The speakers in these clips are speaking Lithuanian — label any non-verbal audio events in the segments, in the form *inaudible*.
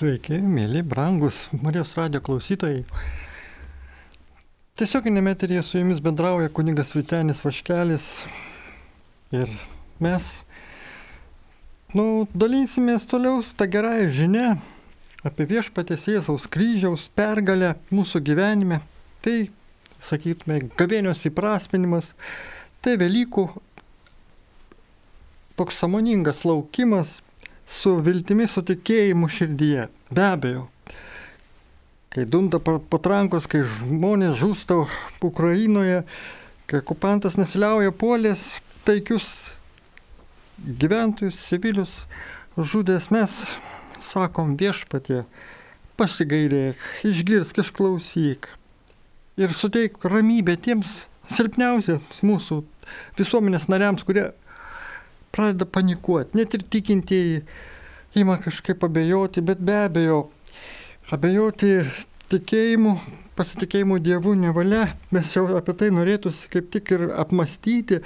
Sveiki, mėly, brangus Marijos radio klausytojai. Tiesioginėme eterėje su jumis bendrauja kuningas Vitenis Vaškelis ir mes, nu, dalysimės toliau tą gerąją žinę apie viešpatės Jėzaus kryžiaus pergalę mūsų gyvenime. Tai, sakytume, gavėnios įprasminimas, tai Velykų toks samoningas laukimas su viltimi, su tikėjimu širdyje. Be abejo. Kai dunda patrankos, kai žmonės žūsta Ukrainoje, kai okupantas nesiliauja puolės taikius gyventojus, civilius žudęs, mes sakom viešpatie, pasigailėk, išgirsk, išklausyk ir suteik ramybę tiems silpniausiams mūsų visuomenės nariams, kurie pradeda panikuoti. Net ir tikintieji ima kažkaip abejoti, bet be abejo, abejoti tikėjimu, pasitikėjimu Dievu nevalia. Mes jau apie tai norėtųsi kaip tik ir apmastyti,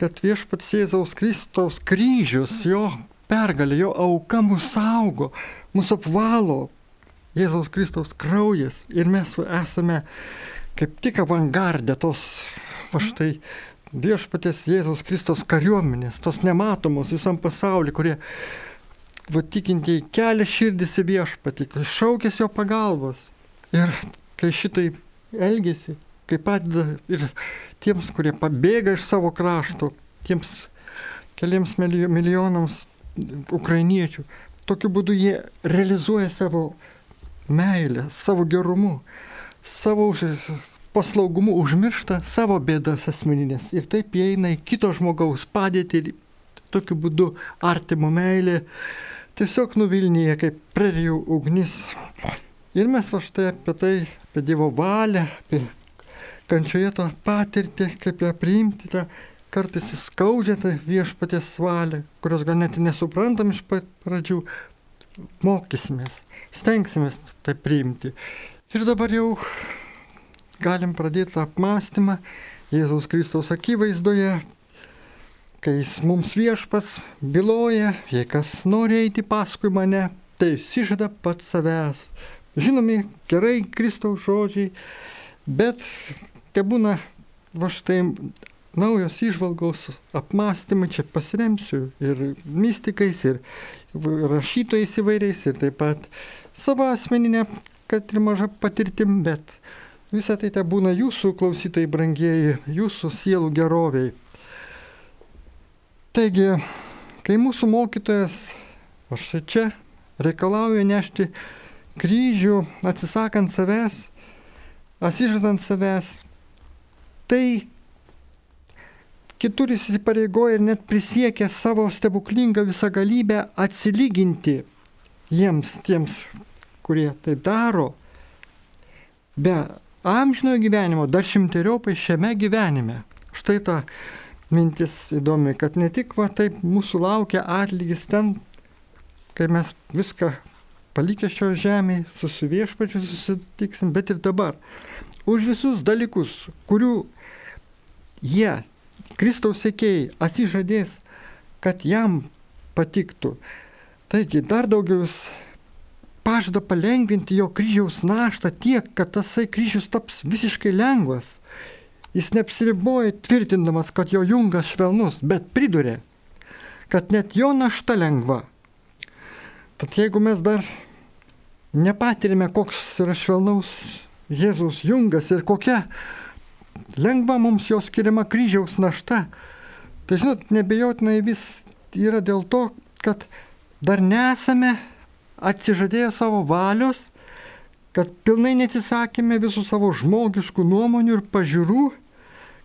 kad viešpats Jėzaus Kristaus kryžius, jo pergalė, jo auka mus saugo, mus apvalo. Jėzaus Kristaus kraujas ir mes esame kaip tik avangardė tos, va štai, viešpatės Jėzaus Kristos kariuomenės, tos nematomos visam pasauliu, kurie va tikintieji kelia širdis į viešpatį, šaukės jo pagalbos. Ir kai šitai elgesi, kai padeda ir tiems, kurie pabėga iš savo krašto, tiems keliams milijonams ukrainiečių, tokiu būdu jie realizuoja savo meilę, savo gerumu, savo paslaugumu užmiršta savo bėdas asmeninės ir taip įeina į kito žmogaus padėtį ir tokiu būdu artimo meilė tiesiog nuvilnyje kaip prerijų ugnis. Ir mes va štai apie tai, apie Dievo valią, apie kančioje tą patirtį, kaip ją priimti, tą kartais įskaudžią tą viešpatės valią, kurios gal net nesuprantam iš pradžių, mokysimės, stengsimės tai priimti. Ir dabar jau galim pradėti apmąstymą Jėzaus Kristaus akivaizdoje, kai jis mums viešpats byloja, jei kas nori eiti paskui mane, tai išsižada pats savęs. Žinomi gerai Kristaus žodžiai, bet te būna va štai naujos išvalgos apmąstymai, čia pasiremsiu ir mystikais, ir rašytojais įvairiais, ir taip pat savo asmeninę, kad ir maža patirtim, bet Visą tai te būna jūsų klausytojai brangieji, jūsų sielų geroviai. Taigi, kai mūsų mokytojas, aš čia reikalauja nešti kryžių, atsisakant savęs, atsižadant savęs, tai kitur jis įsipareigoja ir net prisiekė savo stebuklingą visagalybę atsilyginti jiems, tiems, kurie tai daro, be amžinojo gyvenimo dar šimteriopai šiame gyvenime. Štai ta mintis įdomi, kad ne tik va taip mūsų laukia atlygis ten, kai mes viską palikę šio žemėje, susiviešpačiu susitiksim, bet ir dabar. Už visus dalykus, kurių jie, Kristaus sėkėjai, atsižadės, kad jam patiktų. Taigi dar daugiau jis pažada palengvinti jo kryžiaus naštą tiek, kad tasai kryžius taps visiškai lengvas. Jis neapsiriboja tvirtindamas, kad jo jungas švelnus, bet priduria, kad net jo našta lengva. Tad jeigu mes dar nepatirime, koks yra švelnaus Jėzaus jungas ir kokia lengva mums jo skiriama kryžiaus našta, tai žinot, nebejotinai vis yra dėl to, kad dar nesame atsižadėję savo valios, kad pilnai neatsisakėme visų savo žmogiškų nuomonių ir pažiūrų,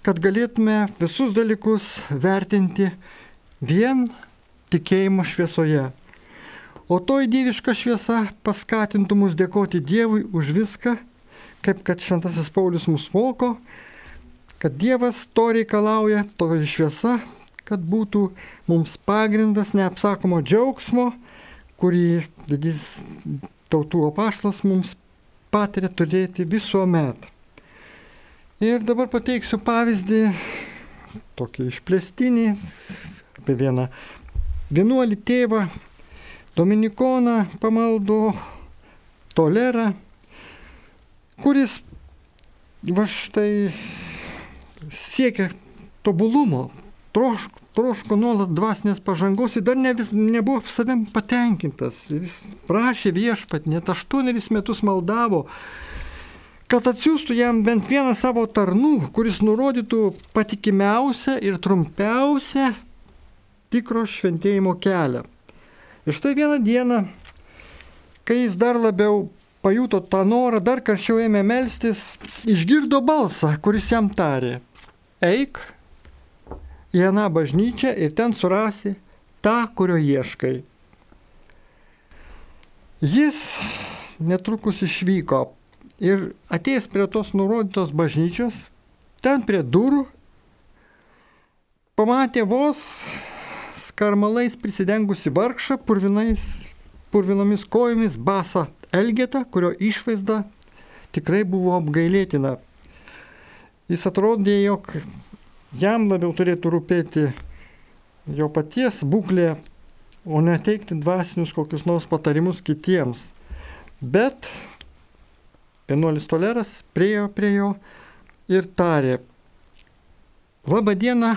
kad galėtume visus dalykus vertinti vien tikėjimo šviesoje. O toji dieviška šviesa paskatintų mus dėkoti Dievui už viską, kaip kad Šventasis Paulius mus moko, kad Dievas to reikalauja, toji šviesa, kad būtų mums pagrindas neapsakomo džiaugsmo, kurį didis tautų apaštalas mums patiria turėti visuomet. Ir dabar pateiksiu pavyzdį, tokį išplėstinį, apie vieną vienuolį tėvą, Dominikoną pamaldo tolerą, kuris va štai siekia tobulumo, troško, troško nuolat dvasinės pažangos ir dar ne vis, nebuvo savim patenkintas. Jis prašė viešpat, net aštuonerius metus maldavo, kad atsiųstų jam bent vieną savo tarnų, kuris nurodytų patikimiausią ir trumpiausią tikro šventėjimo kelią. Ir štai vieną dieną, kai jis dar labiau pajuto tą norą, dar karščiau ėmė melstis, išgirdo balsą, kuris jam tarė, eik į aną bažnyčią ir ten surasi tą, kurio ieškai. Jis netrukus išvyko ir atėjęs prie tos nurodytos bažnyčios, ten prie durų, pamatė vos skarmalais prisidengusi vargšą purvinais, purvinomis kojomis basą Elgetą, kurio išvaizda tikrai buvo apgailėtina. Jis atrodė, jog jam labiau turėtų rūpėti jo paties būklė, o ne teikti dvasinius kokius nors patarimus kitiems. Bet vienuolis toleras priejo prie jo ir tarė, Labą dieną,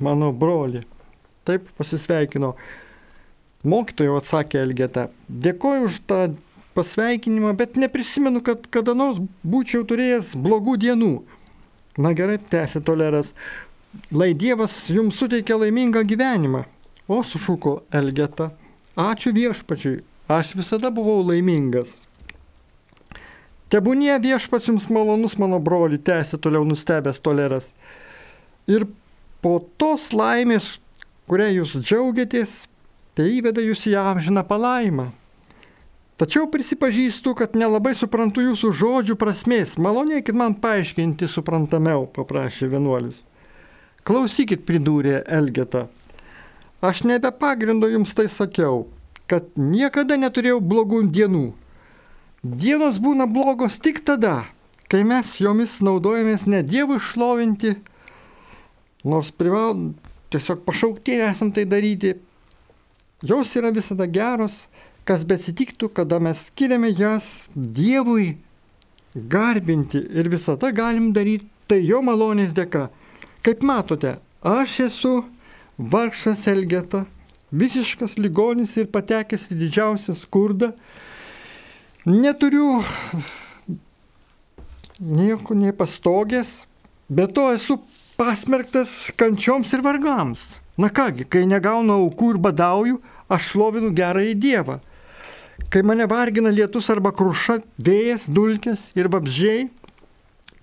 mano broli. Taip pasisveikino. Mokytojo atsakė Elgeta. Dėkoju už tą pasveikinimą, bet neprisimenu, kad kada nors būčiau turėjęs blogų dienų. Na gerai, tęsė toleras. Lai Dievas jums suteikia laimingą gyvenimą. O, sušuko Elgeta. Ačiū viešpačiui, aš visada buvau laimingas. Tebūnie viešpats jums malonus, mano broli, tęsė toliau nustebęs toleras. Ir po tos laimės, kurią jūs džiaugiatės, tai įveda jūs į amžiną palaimą. Tačiau prisipažįstu, kad nelabai suprantu jūsų žodžių prasmės. Malonėkit man paaiškinti suprantamiau, paprašė vienuolis. Klausykit, pridūrė Elgeta. Aš nebe pagrindo jums tai sakiau, kad niekada neturėjau blogų dienų. Dienos būna blogos tik tada, kai mes jomis naudojamės ne Dievui šlovinti, nors prival tiesiog pašaukti esam tai daryti. Jos yra visada geros, kas besitiktų, kada mes skiriame jas Dievui garbinti ir visada galim daryti tai jo malonės dėka. Kaip matote, aš esu vargšas Elgeta, visiškas ligonis ir patekęs į didžiausią skurdą. Neturiu nieko nepastogės, bet to esu pasmerktas kančioms ir vargams. Na kągi, kai negaunu aukų ir badauju, aš šlovinu gerąjį Dievą. Kai mane vargina lietus arba kruša, vėjas, dulkės ir vabžiai,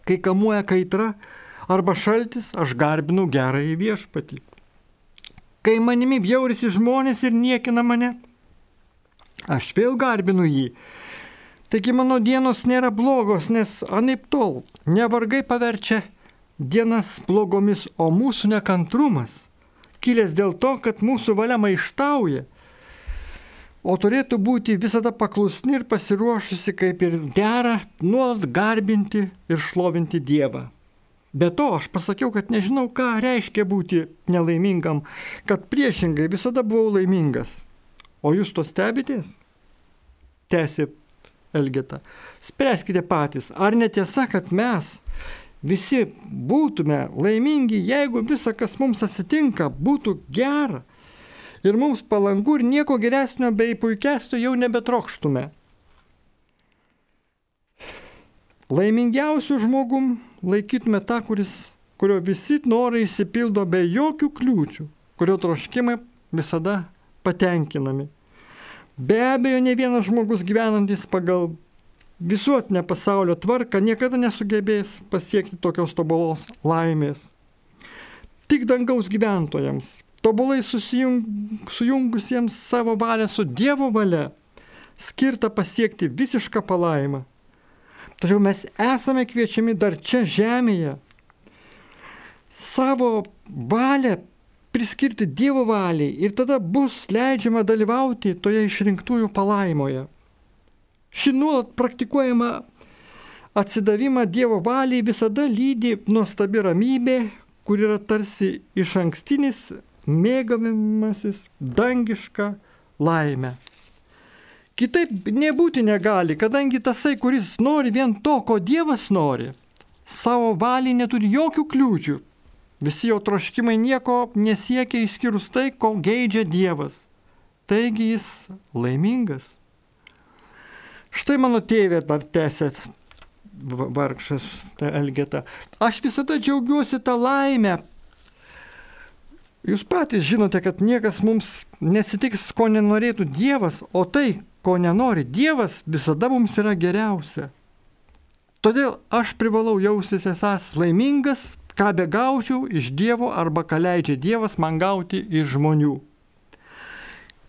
kai kamuoja kaitra arba šaltis, aš garbinu gerąjį viešpatį. Kai manimi bjaurisi žmonės ir niekina mane, aš vėl garbinu jį. Taigi mano dienos nėra blogos, nes anaip tol nevargai paverčia dienas blogomis, o mūsų nekantrumas, kilęs dėl to, kad mūsų valia maištauja, o turėtų būti visada paklusni ir pasiruošusi kaip ir dera nuolat garbinti ir šlovinti Dievą. Be to, aš pasakiau, kad nežinau, ką reiškia būti nelaimingam, kad priešingai visada buvau laimingas. O jūs to stebitės? Tęsė Elgeta. Spręskite patys, ar netiesa, kad mes visi būtume laimingi, jeigu visa, kas mums atsitinka, būtų gera ir mums palanku ir nieko geresnio bei puikesnio jau nebetrokštume. Laimingiausių žmogum laikytume tą, kuris, kurio visi norai įsipildo be jokių kliūčių, kurio troškimai visada patenkinami. Be abejo, ne vienas žmogus gyvenantis pagal visuotinę pasaulio tvarką niekada nesugebės pasiekti tokios tobulos laimės. Tik dangaus gyventojams, tobulai susijung, sujungusiems savo valią su Dievo valia, skirta pasiekti visišką palaimą. Tačiau mes esame kviečiami dar čia žemėje savo valią priskirti Dievo valiai ir tada bus leidžiama dalyvauti toje išrinktųjų palaimoje. Ši nuolat praktikuojama atsidavimą Dievo valiai visada lydi nuostabi ramybė, kur yra tarsi iš ankstinis mėgavimasis dangiška laime. Kitaip nebūti negali, kadangi tasai, kuris nori vien to, ko Dievas nori, savo valiai neturi jokių kliūčių. Visi jo troškimai nieko nesiekia išskyrus tai, ko geidžia Dievas. Taigi jis laimingas. Štai mano tėvė dar tęsėt vargšas Elgeta. Aš visada džiaugiuosi tą laimę. Jūs patys žinote, kad niekas mums nesitiks, ko nenorėtų Dievas, o tai, ko nenori Dievas, visada mums yra geriausia. Todėl aš privalau jaustis esas laimingas, ką be gaučiau iš Dievo arba ką leidžia Dievas man gauti iš žmonių.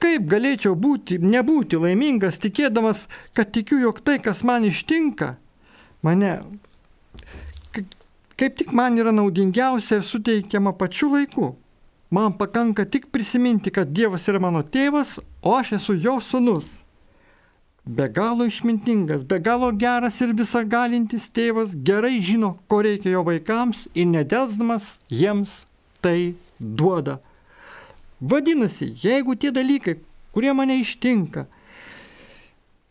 Kaip galėčiau būti, nebūti laimingas, tikėdamas, kad tikiu, jog tai, kas man ištinka, mane kaip tik man yra naudingiausia ir suteikiama pačiu laiku. Man pakanka tik prisiminti, kad Dievas yra mano tėvas, o aš esu jo sunus be galo išmintingas, be galo geras ir visagalintis tėvas gerai žino, ko reikia jo vaikams ir nedelsdamas jiems tai duoda. Vadinasi, jeigu tie dalykai, kurie mane ištinka,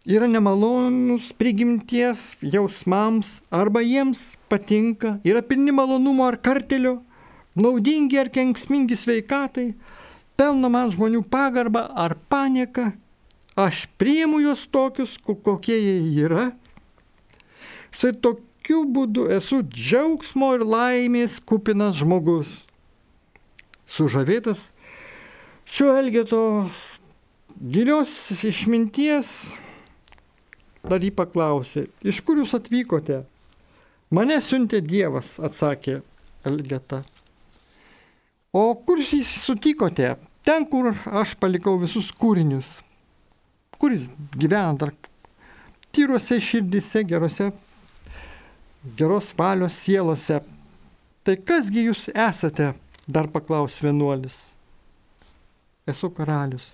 yra nemalonus prigimties jausmams arba jiems patinka, yra pilni malonumo ar kartelio, naudingi ar kenksmingi sveikatai, pelno man žmonių pagarbą ar panieką, aš priimu juos tokius, kokie jie yra. Štai tokiu būdu esu džiaugsmo ir laimės kupinas žmogus. Sužavėtas šio elgetos gilios išminties, dar jį paklausė, iš kur jūs atvykote? Mane siuntė Dievas, atsakė Elgeta. O kur jūs sutikote? Ten, kur aš palikau visus kūrinius kuris gyvena dar tyruose širdise, gerose, geros valios sielose. Tai kasgi jūs esate, dar paklaus vienuolis. Esu karalius.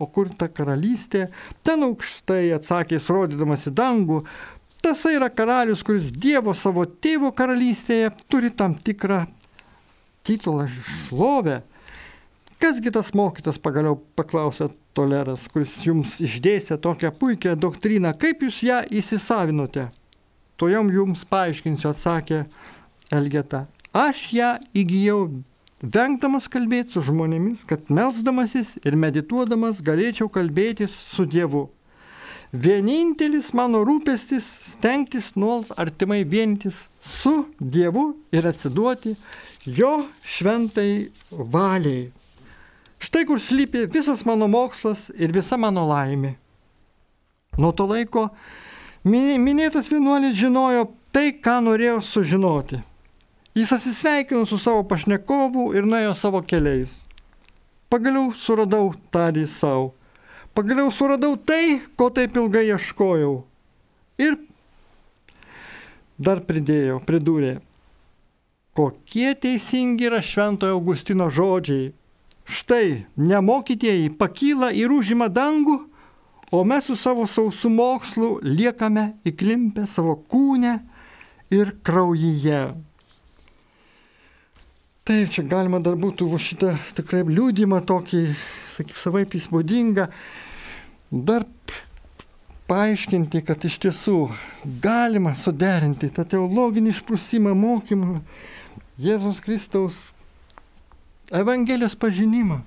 O kur ta karalystė? Ten aukštai atsakė, rodydamas į dangų. Tas yra karalius, kuris Dievo savo tėvo karalystėje turi tam tikrą titulą šlovę. Kasgi tas mokytas pagaliau paklausė Toleras, kuris jums išdėstė tokią puikią doktriną, kaip jūs ją įsisavinote? To jam jums paaiškinsiu, atsakė Elgeta. Aš ją įgyjau vengdamas kalbėti su žmonėmis, kad melzdamasis ir medituodamas galėčiau kalbėtis su Dievu. Vienintelis mano rūpestis stengtis nuolat artimai vienytis su Dievu ir atsiduoti jo šventai valiai. Štai kur slypi visas mano mokslas ir visa mano laimė. Nuo to laiko minėtas vienuolis žinojo tai, ką norėjo sužinoti. Jis atsisveikino su savo pašnekovu ir nuėjo savo keliais. Pagaliau suradau tarį savo. Pagaliau suradau tai, ko taip ilgai ieškojau. Ir dar pridėjau, pridūrė, kokie teisingi yra Šventojo Augustino žodžiai Štai nemokytieji pakyla ir užima dangų, o mes su savo sausų mokslu liekame įklimpę savo kūnę ir kraujyje. Taip, čia galima dar būtų šitą tikrai liūdimą tokį, sakyk, savaip įspūdingą, dar paaiškinti, kad iš tiesų galima suderinti tą teologinį išprusimą mokymą Jėzus Kristaus Evangelijos pažinimą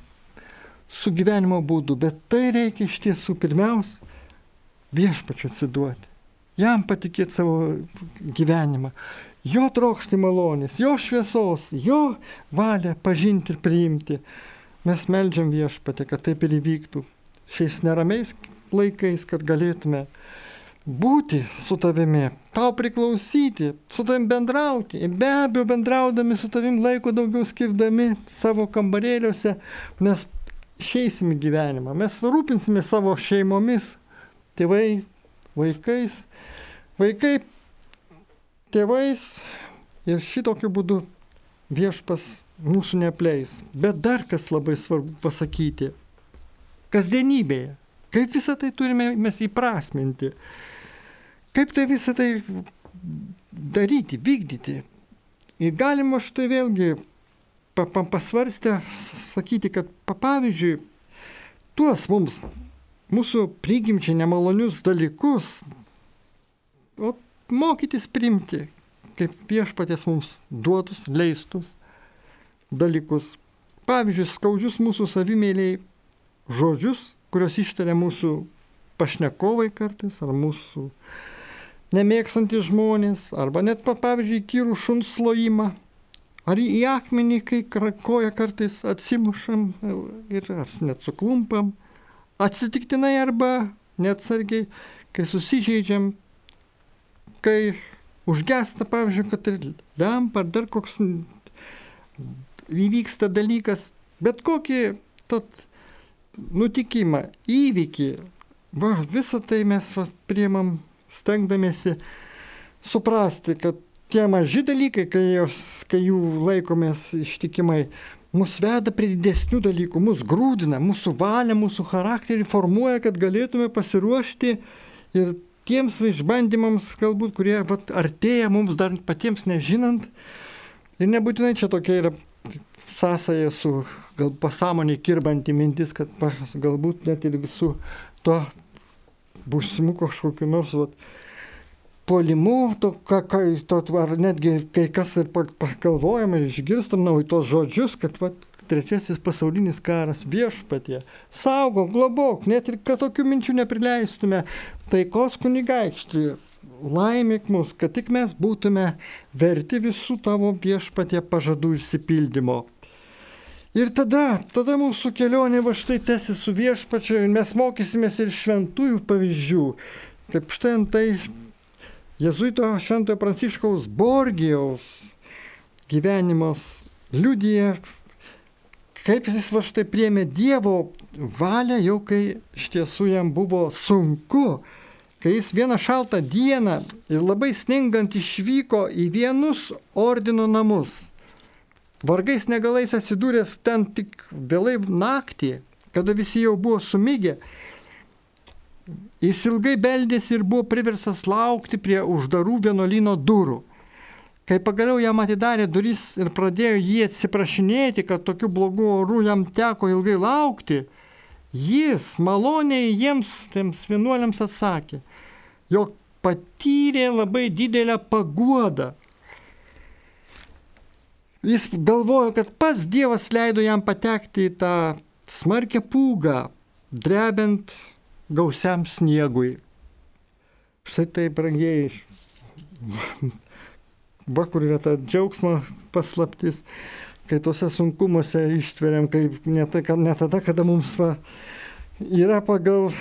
su gyvenimo būdu, bet tai reikia iš tiesų pirmiausia viešpačiu atsiduoti, jam patikėti savo gyvenimą, jo trokšti malonės, jo šviesos, jo valią pažinti ir priimti. Mes melžiam viešpatį, kad taip ir įvyktų šiais neramiais laikais, kad galėtume būti su tavimi, tau priklausyti, su tavim bendrauti. Be abejo, bendraudami su tavim laiko daugiau skirdami savo kambarėliuose, mes išeisim į gyvenimą, mes rūpinsime savo šeimomis, tėvai, vaikais, vaikai, tėvais ir šitokiu būdu viešpas mūsų neapleis. Bet dar kas labai svarbu pasakyti, kasdienybėje, kaip visą tai turime mes įprasminti. Kaip tai visą tai daryti, vykdyti? Ir galima štai vėlgi pa, pa, pasvarstę sakyti, kad pa, pavyzdžiui, tuos mums mūsų prigimčiai nemalonius dalykus, o mokytis primti, kaip viešpatės mums duotus, leistus dalykus. Pavyzdžiui, skaudžius mūsų savimėliai žodžius, kuriuos ištaria mūsų pašnekovai kartais, ar mūsų nemėgstantys žmonės, arba net, pavyzdžiui, kyrų šuns slojimą, ar į akmenį, kai koja kartais atsimušam ir net suklumpam, atsitiktinai arba neatsargiai, kai susižeidžiam, kai užgesta, pavyzdžiui, kad ir lempa ar dar koks įvyksta dalykas, bet kokį tad nutikimą, įvykį, va, visą tai mes va, priemam stengdamėsi suprasti, kad tie maži dalykai, kai, jos, kai jų laikomės ištikimai, mus veda prie didesnių dalykų, mus grūdina, mūsų valią, mūsų charakterį formuoja, kad galėtume pasiruošti ir tiems išbandymams, galbūt, kurie vat, artėja mums dar patiems nežinant. Ir nebūtinai čia tokia yra sąsaja su gal pasąmonė kirbanti mintis, kad galbūt net ir visų to būsimų kažkokiu nors vat, polimu, to, ka, ka, to, ar netgi kai kas ir pagalvojam ir išgirstam naujus tos žodžius, kad vat, trečiasis pasaulinis karas viešpatie. Saugok, globok, net ir kad tokių minčių neprileistume. Taikos kunigaikštį, laimėk mus, kad tik mes būtume verti visų tavo viešpatie pažadų išsipildymo. Ir tada, tada mūsų kelionė va štai tęsi su viešpačiu ir mes mokysimės ir šventųjų pavyzdžių. Kaip štai antai Jėzuito šventojo Pranciškaus Borgijaus gyvenimas liudija, kaip jis va štai priemė Dievo valią, jau kai iš tiesų jam buvo sunku, kai jis vieną šaltą dieną ir labai sningant išvyko į vienus ordino namus. Vargais negalais atsidūręs ten tik vėlai naktį, kada visi jau buvo sumygę, jis ilgai beldėsi ir buvo priversas laukti prie uždarų vienuolino durų. Kai pagaliau jam atidarė duris ir pradėjo jį atsiprašinėti, kad tokiu blogu oru jam teko ilgai laukti, jis maloniai jiems, tiems vienuoliams atsakė, jog patyrė labai didelę paguodą. Jis galvojo, kad pats Dievas leido jam patekti į tą smarkę pūgą, drebent gausiam sniegui. Štai tai, brangiai, *laughs* va kur yra ta džiaugsmo paslaptis, kai tuose sunkumuose ištveriam, kaip ne, ta, ne tada, kada mums va, yra pagal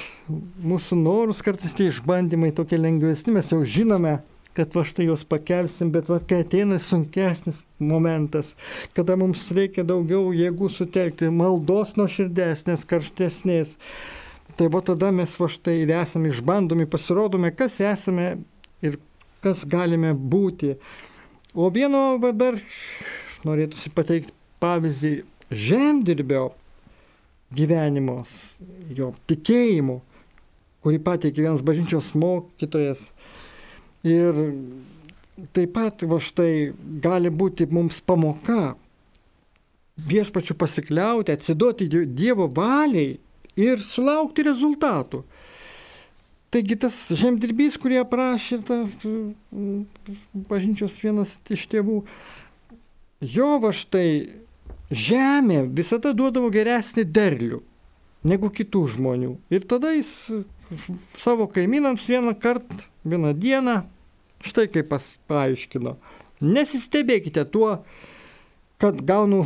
*laughs* mūsų norus kartais tie išbandymai tokie lengvesni, mes jau žinome, kad va štai juos pakelsim, bet va kai ateina sunkesnis momentas, kada mums reikia daugiau jėgų sutelkti, maldos nuoširdesnės, karštesnės, tai va tada mes va štai ir esame išbandomi, pasirodome, kas esame ir kas galime būti. O vieno va, dar norėtųsi pateikti pavyzdį žemdirbio gyvenimos, jo tikėjimu, kurį pateikė vienas bažnyčios mokytojas. Ir taip pat va štai gali būti mums pamoka viešpačių pasikliauti, atsiduoti Dievo valiai ir sulaukti rezultatų. Taigi tas žemdirbys, kurį aprašė tas bažnyčios vienas iš tėvų, jo va štai žemė visada duodavo geresnį derlių negu kitų žmonių. Ir tada jis savo kaimynams vieną kartą, vieną dieną, štai kaip pas, paaiškino, nesistebėkite tuo, kad gaunu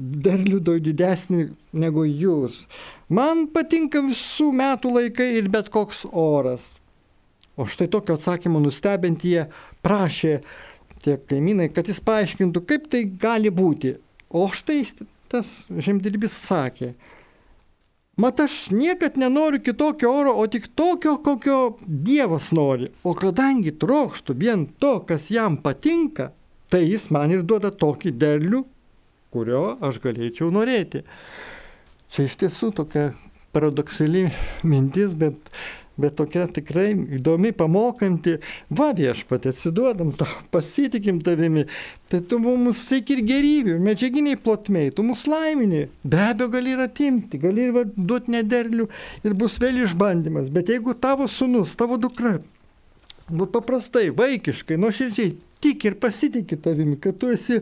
derlių daug didesnį negu jūs. Man patinka visų metų laikai ir bet koks oras. O štai tokio atsakymo nustebint jie prašė tie kaimynai, kad jis paaiškintų, kaip tai gali būti. O štai tas žemdirbys sakė, mat aš niekad nenoriu kitokio oro, o tik tokio, kokio Dievas nori. O kadangi trokštų vien to, kas jam patinka, tai jis man ir duoda tokį derlių, kurio aš galėčiau norėti. Čia iš tiesų tokia paradoksali mintis, bet bet tokia tikrai įdomi, pamokanti, va viešpatė, atsiduodam, tau, pasitikim tavimi, tai tu mums teik ir gerybių, medžiaginiai plotmiai, tu mus laimini, be abejo gali ir atimti, gali ir duoti nederlių ir bus vėl išbandymas, bet jeigu tavo sunus, tavo dukra, nu paprastai, vaikiškai, nuoširdžiai tik ir pasitikė tavimi, kad tu esi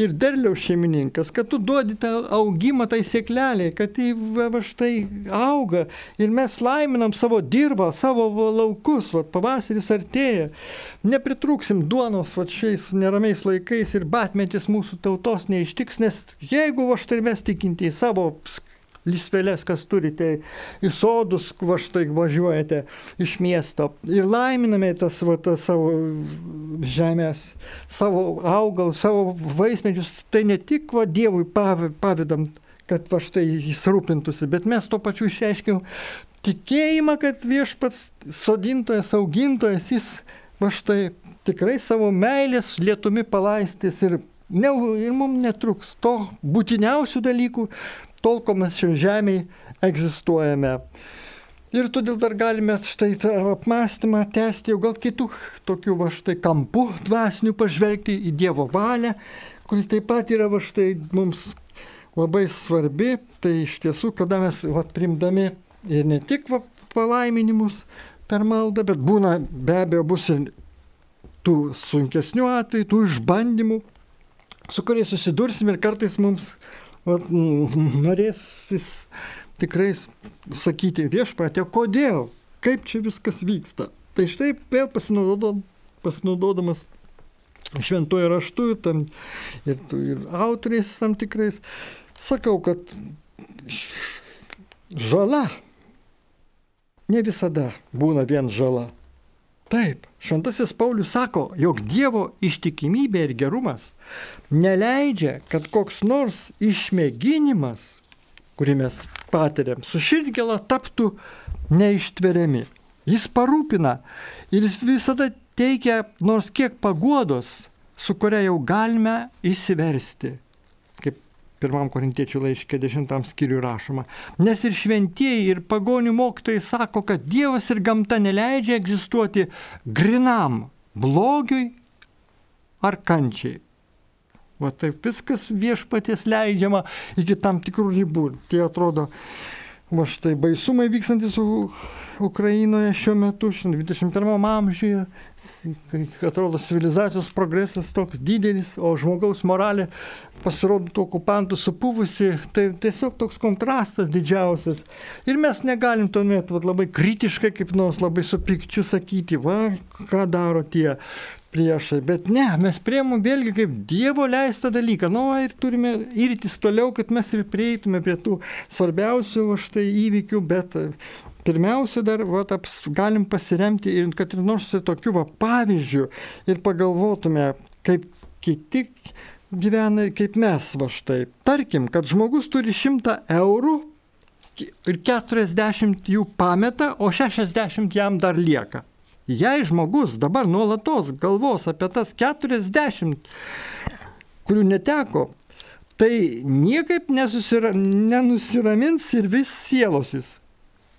ir derliaus šeimininkas, kad tu duodi tą augimą tai sėkleliai, kad tai va, va štai auga ir mes laiminam savo dirbą, savo laukus, va, pavasaris artėja. Nepritrūksim duonos va šiais neramiais laikais ir batmetis mūsų tautos neištiks, nes jeigu va štai mes tikintieji savo lysvelės, kas turite į sodus, va štai važiuojate iš miesto ir laiminame tas, va, tas savo žemės, savo augalus, savo vaismedžius, tai ne tik va, Dievui pavydam, kad va štai jis rūpintųsi, bet mes tuo pačiu išreiškim tikėjimą, kad viešpats sodintojas, augintojas, jis va štai tikrai savo meilės lietumi palaistys ir, ne, ir mums netruks to būtiniausių dalykų, tol, kol mes šioje žemėje egzistuojame. Ir todėl dar galime štai tą apmąstymą tęsti jau gal kitų tokių va štai kampų dvasinių pažvelgti į Dievo valią, kuri taip pat yra va štai mums labai svarbi. Tai iš tiesų, kada mes va, primdami ir ne tik va, palaiminimus per maldą, bet būna be abejo bus ir tų sunkesnių atvejų, tų išbandymų, su kuriais susidursim ir kartais mums vat, norės jis tikrai sakyti viešpatė, kodėl, kaip čia viskas vyksta. Tai štai vėl pasinaudodam, pasinaudodamas šventuoju raštu tam, ir, ir autoriais tam tikrais, sakau, kad žala ne visada būna vien žala. Taip, šventasis Paulius sako, jog Dievo ištikimybė ir gerumas neleidžia, kad koks nors išmėginimas, kurį mes patiriam, su širdgėla taptų neištveriami. Jis parūpina ir jis visada teikia nors kiek paguodos, su kuria jau galime įsiversti pirmam korintiečių laiškė dešimtam skyriui rašoma. Nes ir šventieji, ir pagonių mokytojai sako, kad Dievas ir gamta neleidžia egzistuoti grinam blogiui ar kančiai. Va taip viskas viešpaties leidžiama iki tam tikrų ribų. Tai atrodo, va štai baisumai vykstantis Ukrainoje šiuo metu, 21 amžiuje, atrodo civilizacijos progresas toks didelis, o žmogaus moralė pasirodo tų okupantų supuvusi, tai tiesiog toks kontrastas didžiausias. Ir mes negalim tuomet va, labai kritiškai, kaip nors labai su pikčiu sakyti, va, ką daro tie priešai. Bet ne, mes priemum vėlgi kaip Dievo leistą dalyką. Nu, ir turime irtis toliau, kad mes ir prieitume prie tų svarbiausių štai įvykių, bet pirmiausia dar va, aps, galim pasiremti ir kad ir nors tokiu va, pavyzdžiu ir pagalvotume, kaip kiti gyvena ir kaip mes va štai. Tarkim, kad žmogus turi 100 eurų ir 40 jų pameta, o 60 jam dar lieka. Jei žmogus dabar nuolatos galvos apie tas 40, kurių neteko, tai niekaip nesusira, nenusiramins ir vis sielosis.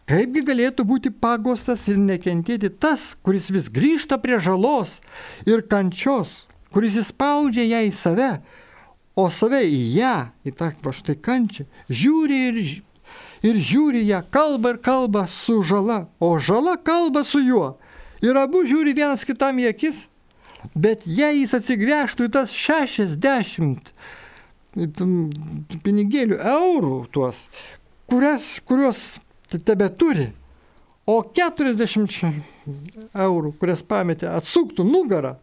Kaipgi galėtų būti pagostas ir nekentėti tas, kuris vis grįžta prie žalos ir kančios, kuris įspaudžia ją į save, o save į ją, į tą va štai kančią, žiūri ir, ir žiūri ją, kalba ir kalba su žala, o žala kalba su juo. Ir abu žiūri vienas kitam į akis, bet jei jis atsigręžtų į tas 60 pinigėlių eurų tuos, kurias, kuriuos tebe turi. O 40 eurų, kurias pametė, atsuktų nugarą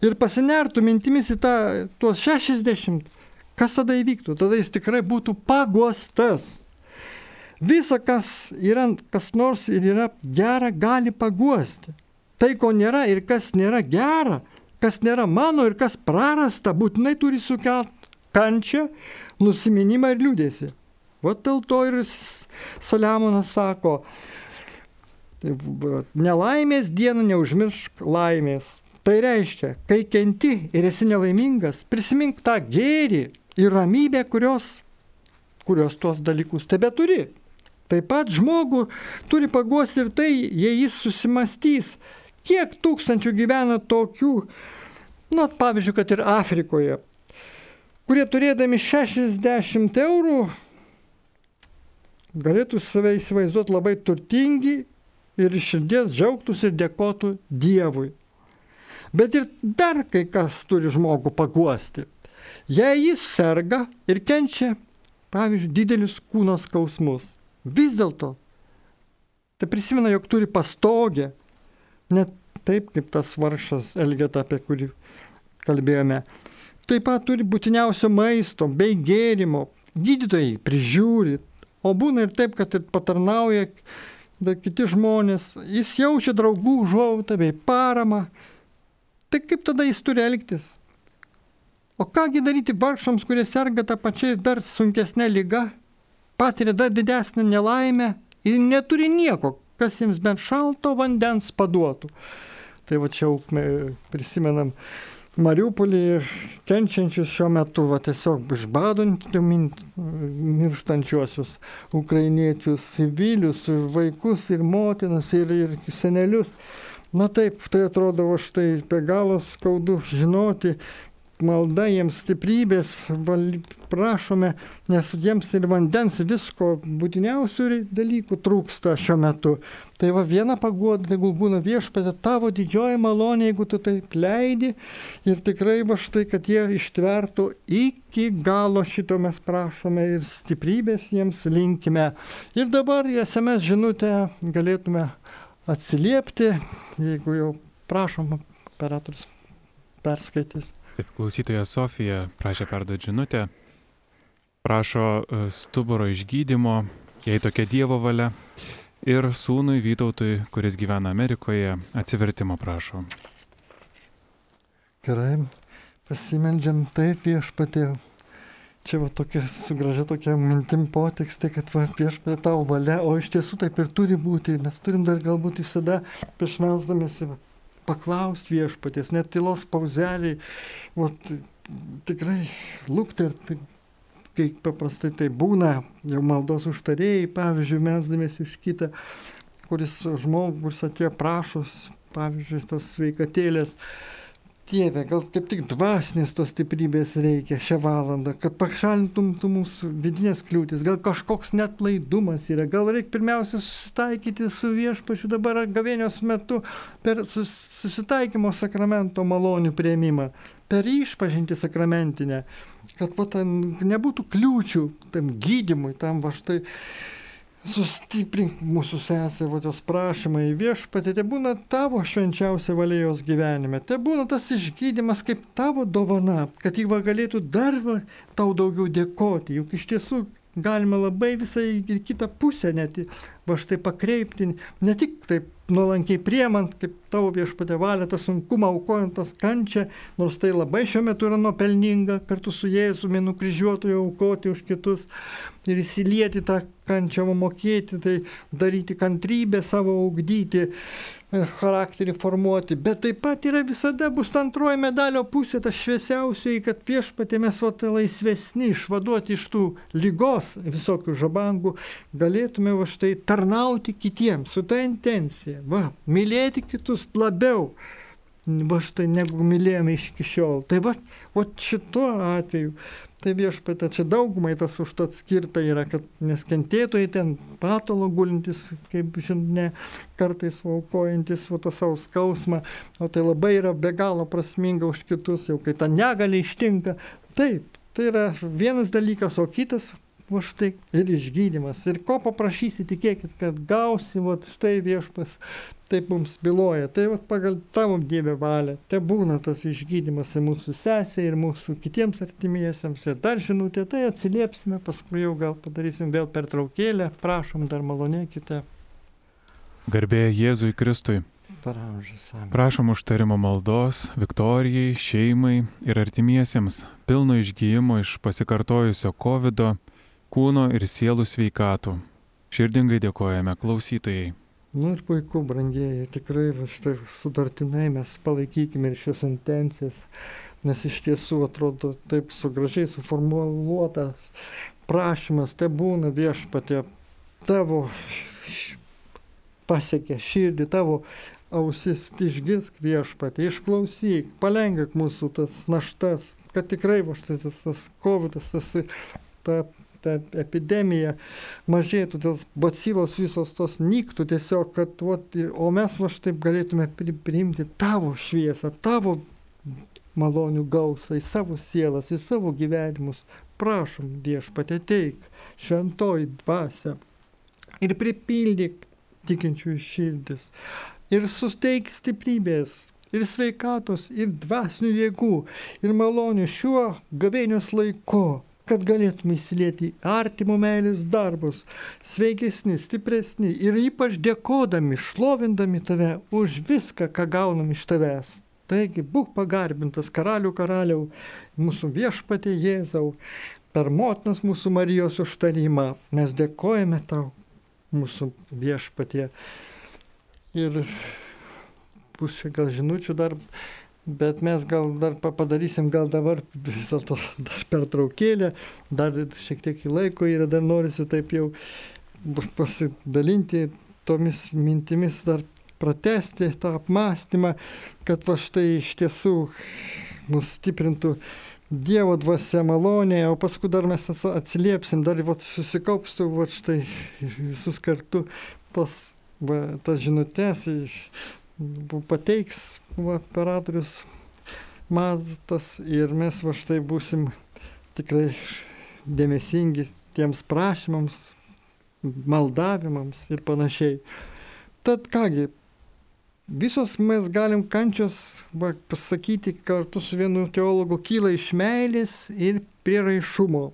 ir pasinertų mintimis į tą, tuos 60, kas tada įvyktų? Tada jis tikrai būtų paguostas. Visa, kas, yra, kas nors ir yra gera, gali paguosti. Tai, ko nėra ir kas nėra gera, kas nėra mano ir kas prarasta, būtinai turi sukelt kančią, nusiminimą ir liūdėsi. Va dėl to ir Saliamonas sako, nelaimės dieną neužmiršk laimės. Tai reiškia, kai kenti ir esi nelaimingas, prisimink tą gėrį ir ramybę, kurios, kurios tuos dalykus tebe turi. Taip pat žmogų turi paguosti ir tai, jei jis susimastys, kiek tūkstančių gyvena tokių, nu, pavyzdžiui, kad ir Afrikoje, kurie turėdami 60 eurų galėtų save įsivaizduoti labai turtingi ir iš širdies džiaugtųsi ir dėkotų Dievui. Bet ir dar kai kas turi žmogų paguosti. Jei jis serga ir kenčia, pavyzdžiui, didelius kūno skausmus, vis dėlto, tai prisimena, jog turi pastogę, net taip kaip tas varšas Elgeta, apie kurį kalbėjome. Taip pat turi būtiniausio maisto bei gėrimo, gydytojai prižiūri, o būna ir taip, kad ir patarnauja kiti žmonės, jis jaučia draugų užuojautą bei paramą. Tai kaip tada jis turi elgtis? O kągi daryti vargšams, kurie serga tą pačią ir dar sunkesnę lygą, patiria dar didesnę nelaimę ir neturi nieko, kas jiems bent šalto vandens paduotų. Tai va čia prisimenam Mariupolį kenčiančius šiuo metu, va, tiesiog išbadant mirštančiuosius ukrainiečius, civilius, vaikus ir motinas ir, ir senelius. Na taip, tai atrodo, o štai be galo skaudu žinoti, malda jiems stiprybės, prašome, nes jiems ir vandens visko būtiniausių dalykų trūksta šiuo metu. Tai va viena pagoda, tegul būna viešpatė tavo didžioji malonė, jeigu tu taip leidi ir tikrai va štai, kad jie ištvertų iki galo šito mes prašome ir stiprybės jiems linkime. Ir dabar į SMS žinutę galėtume atsiliepti, jeigu jau prašom operatorius perskaitys. Taip, klausytoja Sofija prašė perduoti žinutę, prašo e, stuburo išgydymo, jei tokia Dievo valia, ir sūnui Vytautui, kuris gyvena Amerikoje, atsivertimo prašo. Gerai, pasimeldžiam taip viešpatė. Čia va tokia su gražia tokia mintim potekstė, kad va viešpatė tau valia, o iš tiesų taip ir turi būti. Mes turim dar galbūt visada prieš melsdamėsi paklausti viešpatės, net tylos pauzeliai, o tikrai lūkterti, kaip paprastai tai būna, jau maldos užtarėjai, pavyzdžiui, mesdamėsi už kitą, kuris žmogus atėjo prašos, pavyzdžiui, tos sveikatėlės, Dieve, gal kaip tik dvasinės tos stiprybės reikia šią valandą, kad pašalintum tu mūsų vidinės kliūtis, gal kažkoks net laidumas yra, gal reikia pirmiausia susitaikyti su viešpačiu dabar gavėnios metu per susitaikymo sakramento malonių prieimimą, per išpažinti sakramentinę, kad va, nebūtų kliūčių tam gydimui, tam va štai Sustiprink mūsų sesę, va jos prašymai viešpatė, te būna tavo švenčiausia valėjos gyvenime, te būna tas išgydymas kaip tavo dovana, kad jį galėtų dar va, tau daugiau dėkoti, juk iš tiesų galima labai visai ir kitą pusę net va štai pakreipti, ne tik taip nuolankiai priemant, kaip tavo viešpatė valia, tą sunkumą aukojant tą kančią, nors tai labai šiuo metu yra nuopelninga kartu su Jėzumi nukryžiuotojo aukoti už kitus ir įsilieti tą kančią, mokėti, tai daryti kantrybę savo augdyti charakterį formuoti, bet taip pat yra visada bus ta antroji medalio pusė, ta šviesiausiai, kad viešpatė mes vata laisvesni, išvaduoti iš tų lygos visokių žabangų, galėtume va štai tarnauti kitiems su ta intencija, va, mylėti kitus labiau, va štai negu mylėjome iki šiol. Tai va, va šituo atveju Tai viešpatė, čia daugumai tas už to skirta yra, kad neskentėtojai ten patolo gulintis, kaip žinia, kartais aukojantis va, tą savo skausmą, o tai labai yra be galo prasminga už kitus, jau kai ta negali ištinka. Taip, tai yra vienas dalykas, o kitas va štai ir išgydymas. Ir ko paprašysi, tikėkit, kad gausi, va štai viešpas taip mums byloja. Tai va, pagal tavo Dievę valią, te būna tas išgydymas ir mūsų sesė, ir mūsų kitiems artimiesiems. Ir dar žinutė, tai atsiliepsime, paskui jau gal padarysim vėl pertraukėlę. Prašom, dar malonėkite. Garbėje Jėzui Kristui. Prašom užtarimo maldos Viktorijai, šeimai ir artimiesiems pilno išgyjimo iš pasikartojusio COVID, kūno ir sielų sveikatų. Širdingai dėkojame klausytojai. Nu ir puiku, brangieji, tikrai štai sutartinai mes palaikykime ir šias intencijas, nes iš tiesų atrodo taip su gražiai suformuoluotas prašymas, tai būna viešpatė, tavo pasiekia širdį, tavo ausis, išgirsk viešpatį, išklausyk, palengvik mūsų tas naštas, kad tikrai va štai tas, tas COVID, tas, ta, ta epidemija mažėtų, tas bacilos visos tos nyktų tiesiog, kad, va, o mes va štai galėtume priimti tavo šviesą, tavo malonių gausą į savo sielas, į savo gyvenimus. Prašom, viešpatė teik, šventoji dvasia ir pripildyk tikinčiųjų širdis ir suteik stiprybės ir sveikatos, ir dvasinių jėgų, ir malonių šiuo gavėnios laiku, kad galėtume įsilieti artimo meilės darbus, sveikesni, stipresni ir ypač dėkodami, šlovindami tave už viską, ką gaunam iš tavęs. Taigi, būk pagarbintas karalių karaliau, mūsų viešpatė Jėzau, per motinos mūsų Marijos užtarimą. Mes dėkojame tau, mūsų viešpatė. Ir čia gal žinučių dar, bet mes gal dar padarysim, gal dabar vis dėlto *laughs* dar pertraukėlę, dar šiek tiek laiko yra, dar norisi taip jau pasidalinti tomis mintimis, dar pratesti tą apmąstymą, kad va štai iš tiesų mus stiprintų Dievo dvasia malonė, o paskui dar mes atsiliepsim, dar vat, susikaupstų va štai visus kartu tos, va, tas žinutės, pateiks operatorius matas ir mes va štai būsim tikrai dėmesingi tiems prašymams, maldavimams ir panašiai. Tad kągi, visos mes galim kančios va, pasakyti kartu su vienu teologu kyla iš meilės ir prieraišumo.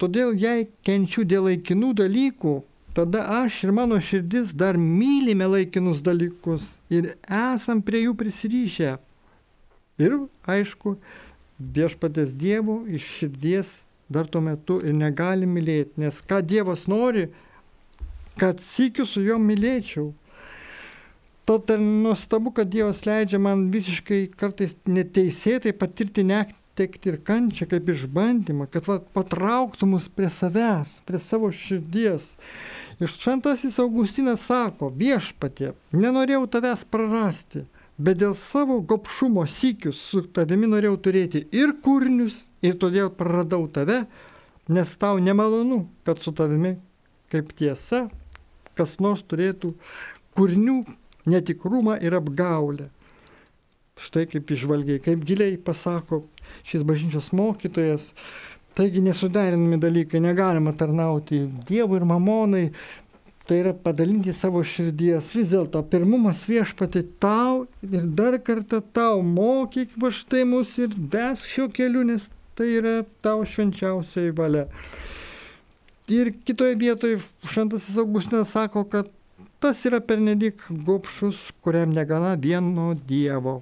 Todėl jei kenčiu dėl laikinų dalykų, tada aš ir mano širdis dar mylime laikinus dalykus ir esam prie jų prisryšę. Ir aišku, viešpatės Dievo iš širdies dar tuo metu ir negali mylėti, nes ką Dievas nori, kad sikiu su juo mylėčiau. Tad nuostabu, kad Dievas leidžia man visiškai kartais neteisėtai patirti netekti ir kančią kaip išbandymą, kad va, patrauktų mus prie savęs, prie savo širdies. Ir šventasis Augustinas sako, viešpatė, nenorėjau tavęs prarasti, bet dėl savo gopšumo sykius su tavimi norėjau turėti ir kūrinius, ir todėl praradau tave, nes tau nemalonu, kad su tavimi, kaip tiesa, kas nors turėtų kūrinių netikrumą ir apgaulę. Štai kaip išvalgiai, kaip giliai pasako šis bažnyčios mokytojas, Taigi nesuderinami dalykai, negalima tarnauti Dievui ir mamonai, tai yra padalinti savo širdies. Vis dėlto pirmumas viešpati tau ir dar kartą tau mokyk va štai mus ir ves šiuo keliu, nes tai yra tau švenčiausiai valia. Ir kitoje vietoje Šantasis Augustinas sako, kad tas yra pernelyg gopšus, kuriam negana vieno Dievo.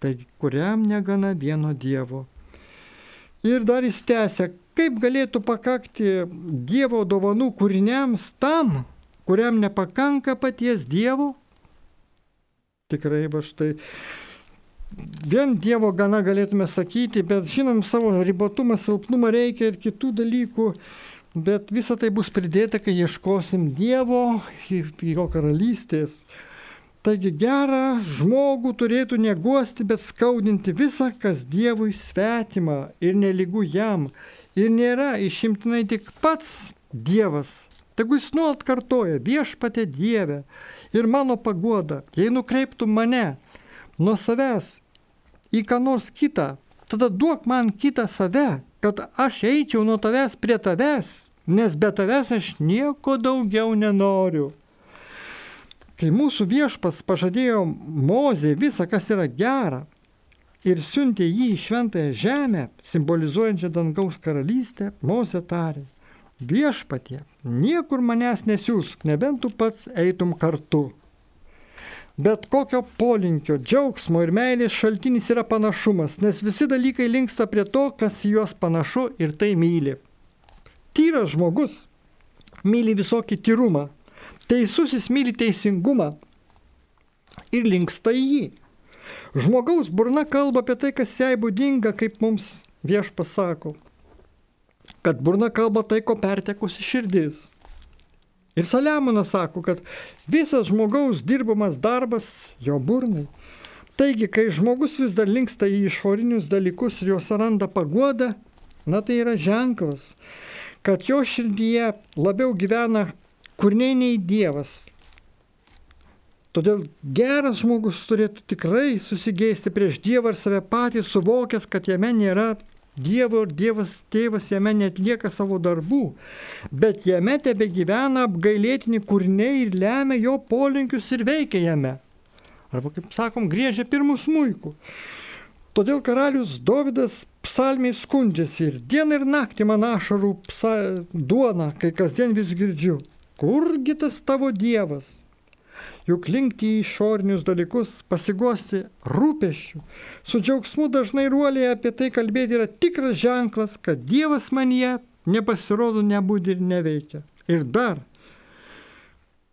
Taigi, kuriam negana vieno Dievo. Ir dar jis tęsia, kaip galėtų pakakti Dievo dovanų kūriniams tam, kuriam nepakanka paties Dievo? Tikrai va štai. Vien Dievo gana galėtume sakyti, bet žinom savo ribotumą, silpnumą reikia ir kitų dalykų, bet visa tai bus pridėta, kai ieškosim Dievo ir jo karalystės. Taigi gerą žmogų turėtų neguosti, bet skaudinti visą, kas Dievui svetima ir neligų jam. Ir nėra išimtinai tik pats Dievas. Tegu jis nuolat kartoja viešpatė Dieve ir mano pagoda, jei nukreiptų mane nuo savęs į ką nors kitą, tada duok man kitą save, kad aš eičiau nuo tavęs prie tavęs, nes be tavęs aš nieko daugiau nenoriu. Kai mūsų viešpas pažadėjo Mozė visą, kas yra gera, ir siuntė jį į šventąją žemę, simbolizuojančią dangaus karalystę, Mozė tarė, viešpatie, niekur manęs nesiūsk, nebent tu pats eitum kartu. Bet kokio polinkio, džiaugsmo ir meilės šaltinis yra panašumas, nes visi dalykai linksta prie to, kas juos panašu ir tai myli. Tyras žmogus myli visokį tyrumą, Teisusis myli teisingumą ir linksta į jį. Žmogaus burna kalba apie tai, kas jai būdinga, kaip mums vieš pasako. Kad burna kalba tai, ko pertekusi širdis. Ir Saliamonas sako, kad visas žmogaus dirbamas darbas jo burnai. Taigi, kai žmogus vis dar linksta į išorinius dalykus ir juos randa paguodą, na tai yra ženklas, kad jo širdyje labiau gyvena kurniai nei Dievas. Todėl geras žmogus turėtų tikrai susigeisti prieš Dievą ir save patį suvokęs, kad jame nėra Dievo ir Dievas tėvas jame netlieka savo darbų, bet jame tebe gyvena apgailėtini kurniai ir lemia jo polinkius ir veikia jame. Arba, kaip sakom, griežia pirmų smūjų. Todėl karalius Dovydas psalmiai skundžiasi ir dieną ir naktį man ašarų psa, duona, kai kasdien vis girdžiu. Kurgi tas tavo Dievas? juk linkti į išorinius dalykus, pasiguosti rūpeščių. Su džiaugsmu dažnai ruoliai apie tai kalbėti yra tikras ženklas, kad Dievas manyje nepasirodo, nebūdi ir neveikia. Ir dar,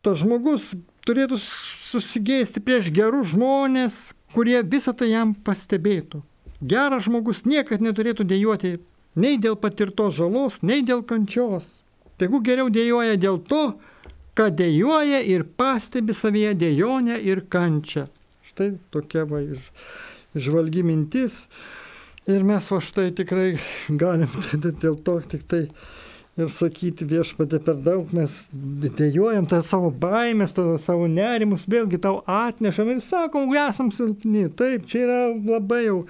tas žmogus turėtų susigėsti prieš gerus žmonės, kurie visą tai jam pastebėtų. Geras žmogus niekad neturėtų dėjoti nei dėl patirtos žalos, nei dėl kančios. Tegu geriau dėjoja dėl to, kad dėjoja ir pastebi savyje dėjonę ir kančią. Štai tokia va iš, išvalgi mintis. Ir mes va štai tikrai *laughs* galim dėl to tik tai ir sakyti viešpatė per daug, mes dėjojam tą savo baimės, tą savo nerimus, vėlgi tau atnešam ir sakom, esam silpni. Taip, čia yra labai jau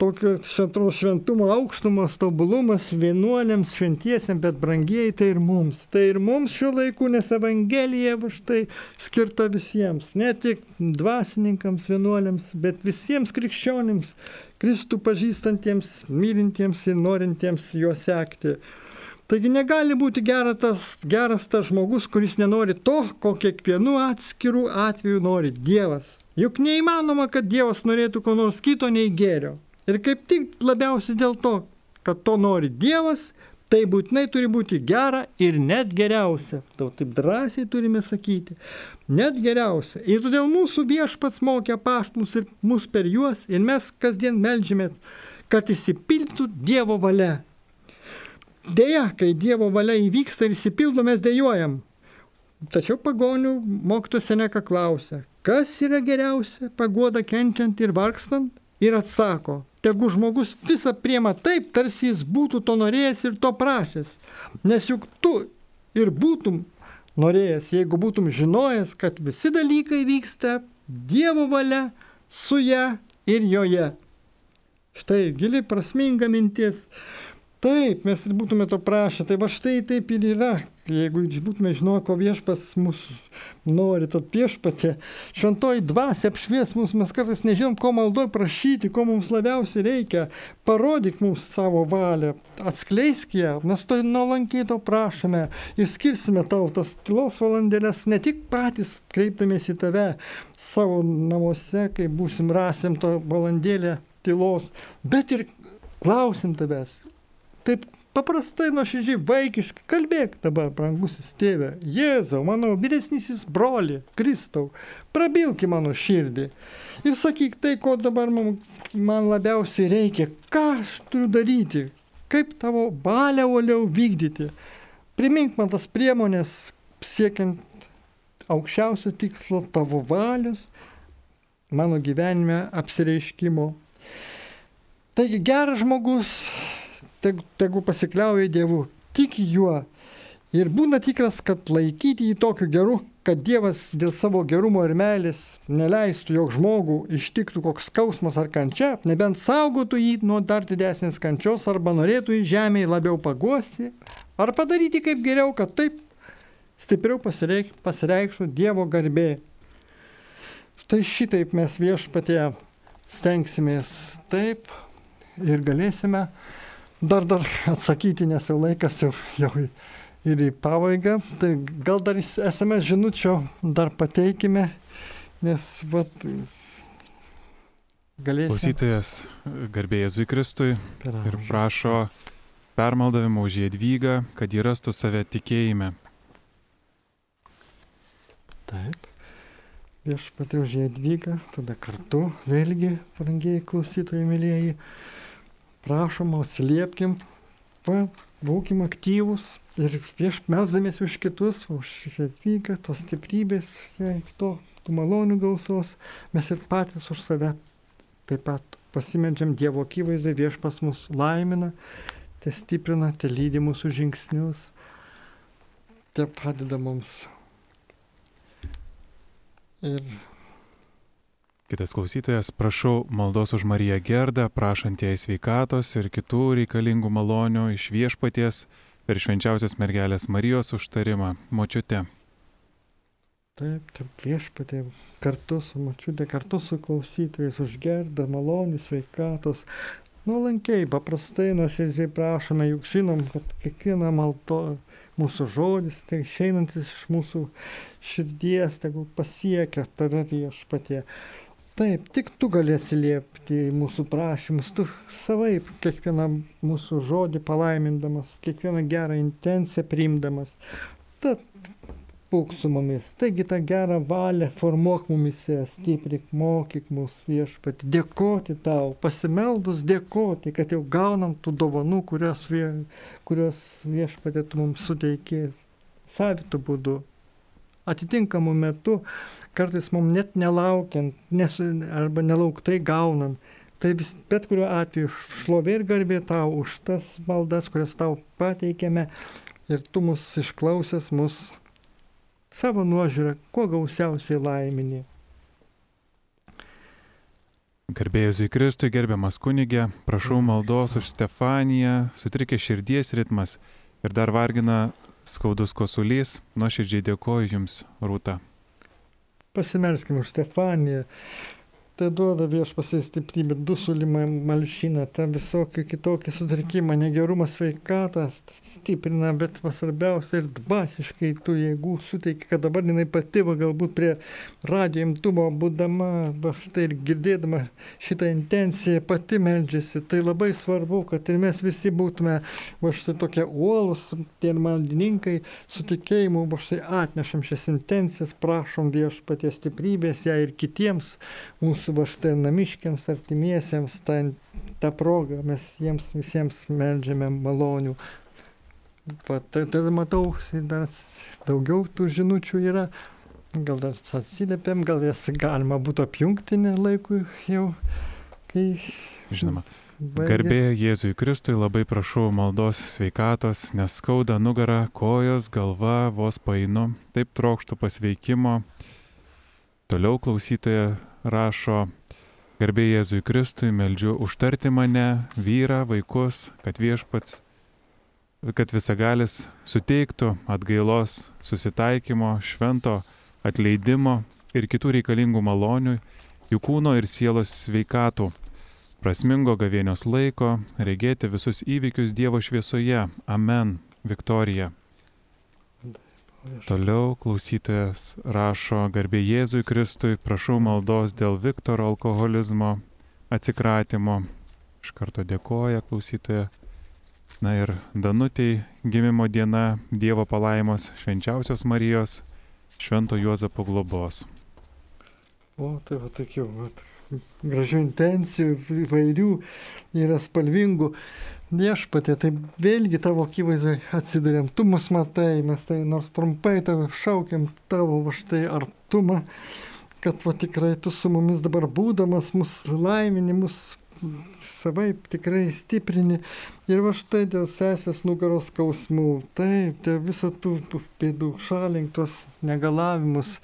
tokio šventos šventumo aukštumas, tobulumas vienuoliams, šventiesiams, bet brangieji tai ir mums. Tai ir mums šiuo laiku, nes Evangelija va štai skirta visiems, ne tik dvasininkams, vienuoliams, bet visiems krikščionims, Kristų pažįstantiems, mylintiems ir norintiems juo sekti. Taigi negali būti geras tas, geras tas žmogus, kuris nenori to, ko kiekvienu atskiru atveju nori Dievas. Juk neįmanoma, kad Dievas norėtų ko nors kito nei gėrio. Ir kaip tik labiausiai dėl to, kad to nori Dievas, tai būtinai turi būti gera ir net geriausia. Tau taip drąsiai turime sakyti. Net geriausia. Ir todėl mūsų viešpats mokė paštus ir mus per juos ir mes kasdien melžymės, kad įsipildytų Dievo valia. Deja, kai Dievo valia įvyksta ir įsipildo, mes dėjojam. Tačiau pagonių mokytos seneka klausia, kas yra geriausia pagoda kenčiant ir vargstant? Ir atsako, tegu žmogus visą priema taip, tarsi jis būtų to norėjęs ir to prašęs. Nes juk tu ir būtum norėjęs, jeigu būtum žinojęs, kad visi dalykai vyksta Dievo valia su ją ir joje. Štai gili prasminga mintis. Taip, mes ir būtume to prašę. Tai va štai taip ir yra. Jeigu būtume žinoję, ko viešpas mūsų nori, tad viešpatė, šventoji dvasia apšvies mus, mes kartais nežinom, ko maldoj prašyti, ko mums labiausiai reikia. Parodyk mums savo valią, atskleisk ją, mes to nuolankiai to prašome ir skirsime tau tas tylos valandėlės, ne tik patys kreipdamės į tave savo namuose, kai būsim rasim to valandėlę tylos, bet ir klausim tavęs. Taip Paprastai nuoširdžiai vaikiškai kalbėk dabar, brangusis tėve, Jėzau, mano vyresnysis broli, Kristau, prabilk į mano širdį ir sakyk tai, ko dabar man, man labiausiai reikia, ką aš turiu daryti, kaip tavo valią uoliau vykdyti. Primink man tas priemonės siekiant aukščiausio tikslo tavo valios, mano gyvenime apsireiškimo. Taigi geras žmogus tegu, tegu pasikliauja Dievu, tiki juo ir būna tikras, kad laikyti jį tokiu geru, kad Dievas dėl savo gerumo ir meilės neleistų, jog žmogų ištiktų koks skausmas ar kančia, nebent saugotų jį nuo dar didesnės kančios arba norėtų į žemėje labiau paguosti, ar padaryti kaip geriau, kad taip stipriau pasireik, pasireikštų Dievo garbė. Štai šitaip mes viešpatė stengsimės taip ir galėsime dar, dar atsakyti, nes jau laikas jau, jau ir į pabaigą. Tai gal dar esame žinučio dar pateikime, nes vat, galėsime. Klausytojas garbė Jėzui Kristui ir prašo permaldavimo už Jėdvygą, kad jį rastų save tikėjime. Taip. Viešpatė už Jėdvygą, tada kartu vėlgi, brangiai klausytojai mėlyjeji prašom, atsiliepkim, va, būkim aktyvus Ir vieš melzdamės už kitus, už atvyką, tos stiprybės, jei to, tų malonių gausos, mes ir patys už save taip pat pasimedžiam Dievo akivaizdai, viešpas mus laimina, te stiprina, te lydi mūsų žingsnius, te padeda mums. Ir Kitas klausytojas, prašau maldos už Mariją Gerdą, prašant jai sveikatos ir kitų reikalingų malonių iš viešpaties per švenčiausios mergelės Marijos užtarimą. Močiute. Taip, taip viešpatė, kartu su mačiutė, kartu su klausytojais užgerda malonių sveikatos. Nuolankiai, paprastai, nuoširdžiai prašome, juk žinom, kad kiekviena maldo, mūsų žodis, tai išeinantis iš mūsų širdies, tegul pasiekia tave viešpatie. Taip, tik tu gali atsiliepti į mūsų prašymus, tu savaip kiekvieną mūsų žodį palaimindamas, kiekvieną gerą intenciją priimdamas. Tad būk su mumis. Taigi tą gerą valią formuok mumise, stiprik, mokyk mūsų viešpatį, dėkoti tau, pasimeldus dėkoti, kad jau gaunam tų dovanų, kurios, vie, kurios viešpatė tu mums suteikė savitų būdų, atitinkamų metų kartais mums net nelaukiant, nesu, arba nelauktai gaunam. Tai vis, bet kuriuo atveju šlovė ir garbė tau už tas maldas, kurias tau pateikėme ir tu mus išklausęs mus savo nuožiūrą, kuo gausiausiai laiminį. Garbėjus į Kristui, gerbiamas kunigė, prašau maldos už Stefaniją, sutrikė širdies ritmas ir dar vargina skaudus kosulys. Nuoširdžiai dėkoju Jums, Rūta. Pasimelskime už Stefaniją. Tai duoda viešpasiai stiprybę, dusulimą, malšina, tą visokį kitokį sutrikimą, negerumą sveikatą stiprina, bet svarbiausia ir dvasiškai tų jėgų suteikia, kad dabar jinai pati va galbūt prie radio imtumo būdama, va štai ir girdėdama šitą intenciją pati meldžiasi. Tai labai svarbu, kad ir mes visi būtume va štai tokie uolus, tie maldininkai, su tikėjimu, va štai atnešam šias intencijas, prašom viešpaties stiprybės ją ir kitiems mūsų mūsų va štai namiškiams, artimiesiems, tą, tą progą mes jiems visiems melžiame malonių. Va, tai, tai matau, dar daugiau tų žinučių yra. Gal dar atsiliepiam, gal jas galima būtų apjungti laikui jau, kai... Žinoma. Baigės. Garbė Jėzui Kristui, labai prašau maldos sveikatos, nes skauda nugarą, kojos, galva, vos painu, taip trokštų pasveikimo. Toliau klausytoja rašo, garbė Jėzui Kristui, meldžiu užtarti mane, vyrą, vaikus, kad viešpats, kad visagalis suteiktų atgailos, susitaikymo, švento atleidimo ir kitų reikalingų malonių, jų kūno ir sielos sveikatų, prasmingo gavėnios laiko, regėti visus įvykius Dievo šviesoje. Amen. Viktorija. Toliau klausytojas rašo garbė Jėzui Kristui, prašau maldos dėl Viktoro alkoholizmo atsikratimo. Iš karto dėkoja klausytoja. Na ir Danutėjai gimimo diena Dievo palaimos švenčiausios Marijos, Švento Juozapo globos. O, tai va tokių gražių intencijų, įvairių, yra spalvingų. Viešpatė, tai vėlgi tavo akivaizdai atsidurėm, tu mus matai, mes tai nors trumpai tave šaukiam tavo va štai artumą, kad va tikrai tu su mumis dabar būdamas, mus laimini, mus savaip tikrai stiprini. Ir va štai dėl sesės nugaros skausmų, taip, dėl visą tų pėdų šalink tuos negalavimus,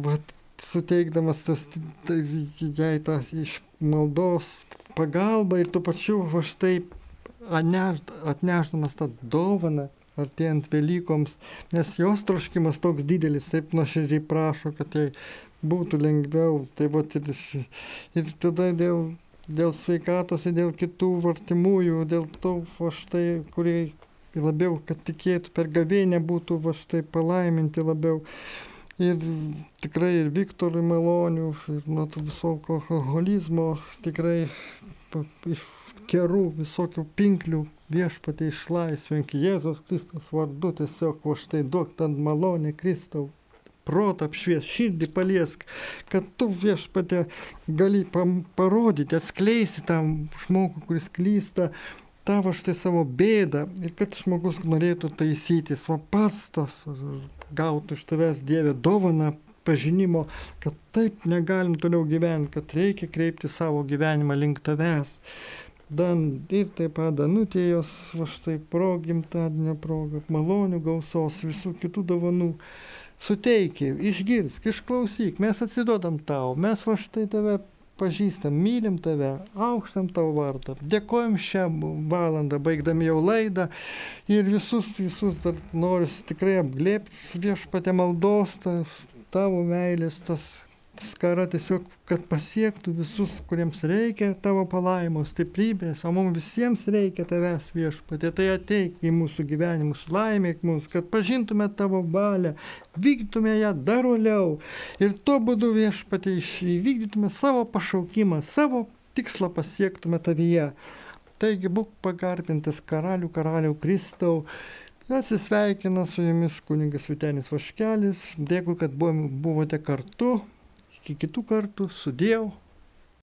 va, suteikdamas tas, tai, jai tą iš maldos pagalbą ir tuo pačiu va štai atneš, atnešdamas tą dovaną artėjant Velykoms, nes jos troškimas toks didelis, taip nuoširdžiai prašo, kad jai būtų lengviau. Tai vat, ir, ir tada dėl, dėl sveikatos ir dėl kitų vartimųjų, dėl to, va štai, kurie labiau, kad tikėtų per gavėnę būtų va štai palaiminti labiau. Ir tikrai ir Viktorui malonių, ir nuo to viso alkoholizmo tikrai iš kerų, visokių pinklių viešpatė išlaisvink Jėzos Kristus vardu, tiesiog va štai duok ten malonę Kristau, protą apšvies, širdį paliesk, kad tu viešpatė gali parodyti, atskleisti tam žmogų, kuris klysta, tavo štai savo bėdą ir kad žmogus norėtų taisytis, va pats tas gautų iš tavęs Dievę dovaną pažinimo, kad taip negalim toliau gyventi, kad reikia kreipti savo gyvenimą link tavęs. Dan ir taip pat Danutėjos, va štai pro gimtadienio progą, malonių gausos, visų kitų dovanų. Suteikia, išgirsk, išklausyk, mes atsiduodam tau, mes va štai tave pažįstam, mylim tave, aukštam tavo vardą. Dėkojom šią valandą, baigdami jau laidą ir visus, visus dar noriu tikrai apglėpti viešpatė maldos, tas tavo meilės, tas skara tiesiog, kad pasiektų visus, kuriems reikia tavo palaimos, stiprybės, o mums visiems reikia tavęs viešpatė. Tai ateik į mūsų gyvenimus, laimėk mus, kad pažintume tavo valią, vykdytume ją dar uoliau ir tuo būdu viešpatė įvykdytume savo pašaukimą, savo tikslą pasiektume tavyje. Taigi būk pagarbintas karalių, karalių Kristau. Atsisveikina su jumis kuningas Vitenis Vaškelis. Dėkui, kad buvote kartu. Iki kitų kartų. Sudėjau.